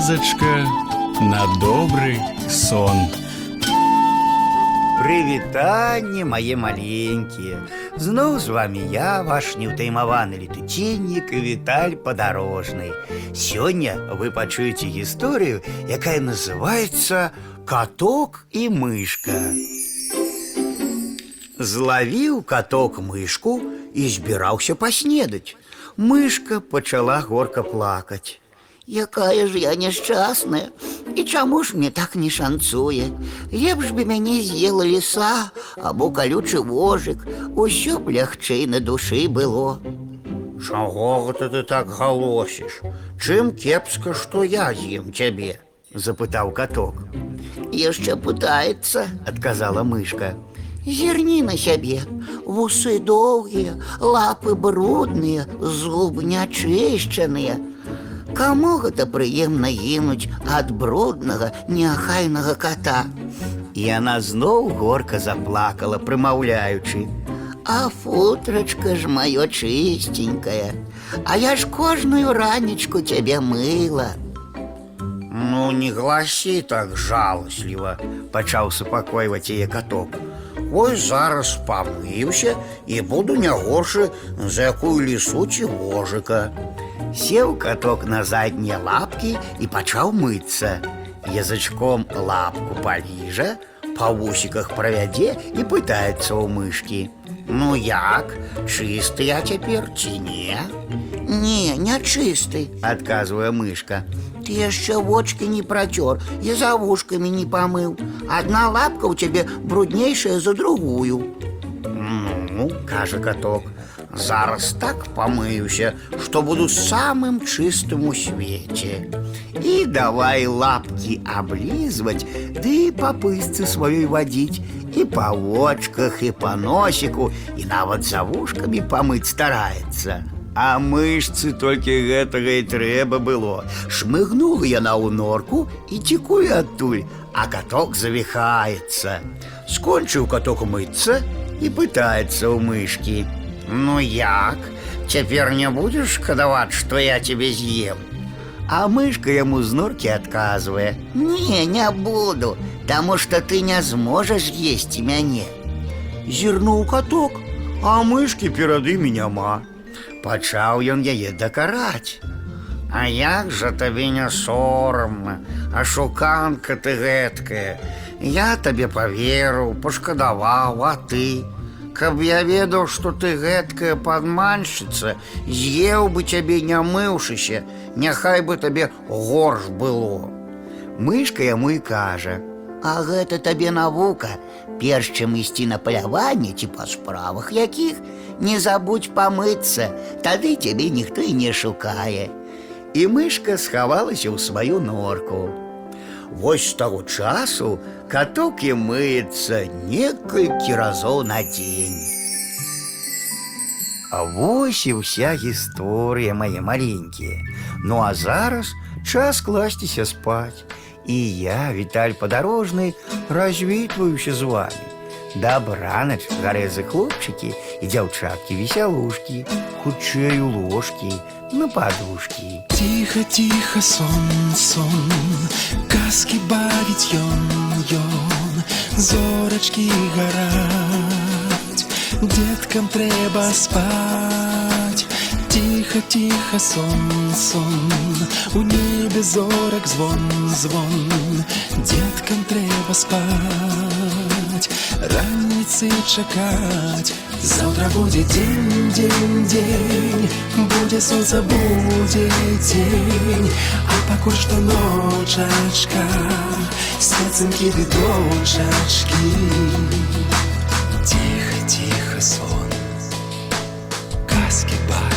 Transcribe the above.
Казочка на добрый сон. Привитание, мои маленькие! Знов с вами я, ваш неутаймованы летучинник Виталь Подорожный. Сегодня вы почуете историю, якая называется «Каток и мышка». Зловил каток мышку и сбирался поснедать. Мышка пачала горка плакать. Якая ж я несчастная, і чаму ж мне так не шанцуе. Лепш бы мяне з'ела ліса або калючы вожык, усё б лягчэй на душы было. Чаго гэта ты так галосіш? Чым кепска, што я з'ем цябе? запытаў каток. Яшчэ пытаецца, адказала мышка. Зірні на сябе. Вусы доўгія, лапы брудныя, зуб нячышчаныя. Кому это прыемна гінуць от бруднага неохайного кота. И она снова горко заплакала, прымаўляючы. А футрачка ж мое чыстенькая, А я ж кожную ранечку цябе мыла. Ну не гласі так жалостливо, почал успокоивать ее коток. Ой, зараз памыўся и буду не горшы за якую лісу ці вожыка. Сел каток на задние лапки и пачаў мыться Язычком лапку паліжа, по усиках правядзе і пытаецца ў мышкі. Ну як, чистый я теперь ці не? Не, не чистый адказвае мышка. Ты яшчэ вочки не протер і за ушками не помыл одна лапка у цябе бруднейшая за другую. Ну, кажа каток, зараз так помыюся, что буду самым чистым у свете. И давай лапки облизывать, да и по пыльце своей водить, и по очках, и по носику, и навод за ушками помыть старается. А мышцы только гэтага и треба было. Шмыгнула я на унорку и текую адтуль, а каток завихается. Скончил каток мыться и пытается у мышки. Ну як, цяпер не будзеш шкадаваць, што я цябе з'ем. А мышка яму з норкі адказвае: Не, не буду, таму што ты не зможаш есці мяне. Зірнуў каток, а мышкі перад імі няма. Пачаў ён яе дакараць. А як жа табе не сорамна, а шуканка ты гэткая. Я табе паверыў, пашкадаваў, а ты. Каб я ведаў, што ты гэткая падманшчыца, з'еў бы цябе не мыўшыся, няхай бы табе горш было. Мышка яму і кажа: « А гэта табе навука, перш чым ісці на паляванне ці па справах якіх, не забудь памыцца, тады цябе ніхто і не шукае. І мышка схавалася ў сваю норку. Вообще с того часу каток и мыется некалькі разоў на день. А вось і ўся гісторыя мои маленькие. Ну а зараз час класціся спать. И я, Віталь подорожный, развітваюся с вами. Дабранач, гарэзы хлопчыкі і дзяўчаткі весялушкі, хутчэй у ложкі, на подушке. Тихо, тихо, сон, сон, каски бавить ён, ён, зорочки горать, деткам треба спать. Тихо, тихо, сон, сон, у небе зорок звон, звон, деткам треба спать спать, раніцы чакать. Завтра будет день, день, день, Буде солнце, будет день, а покуль что ночачка, Сценки ды дочачки. Тихо, тихо, сон, каски бар.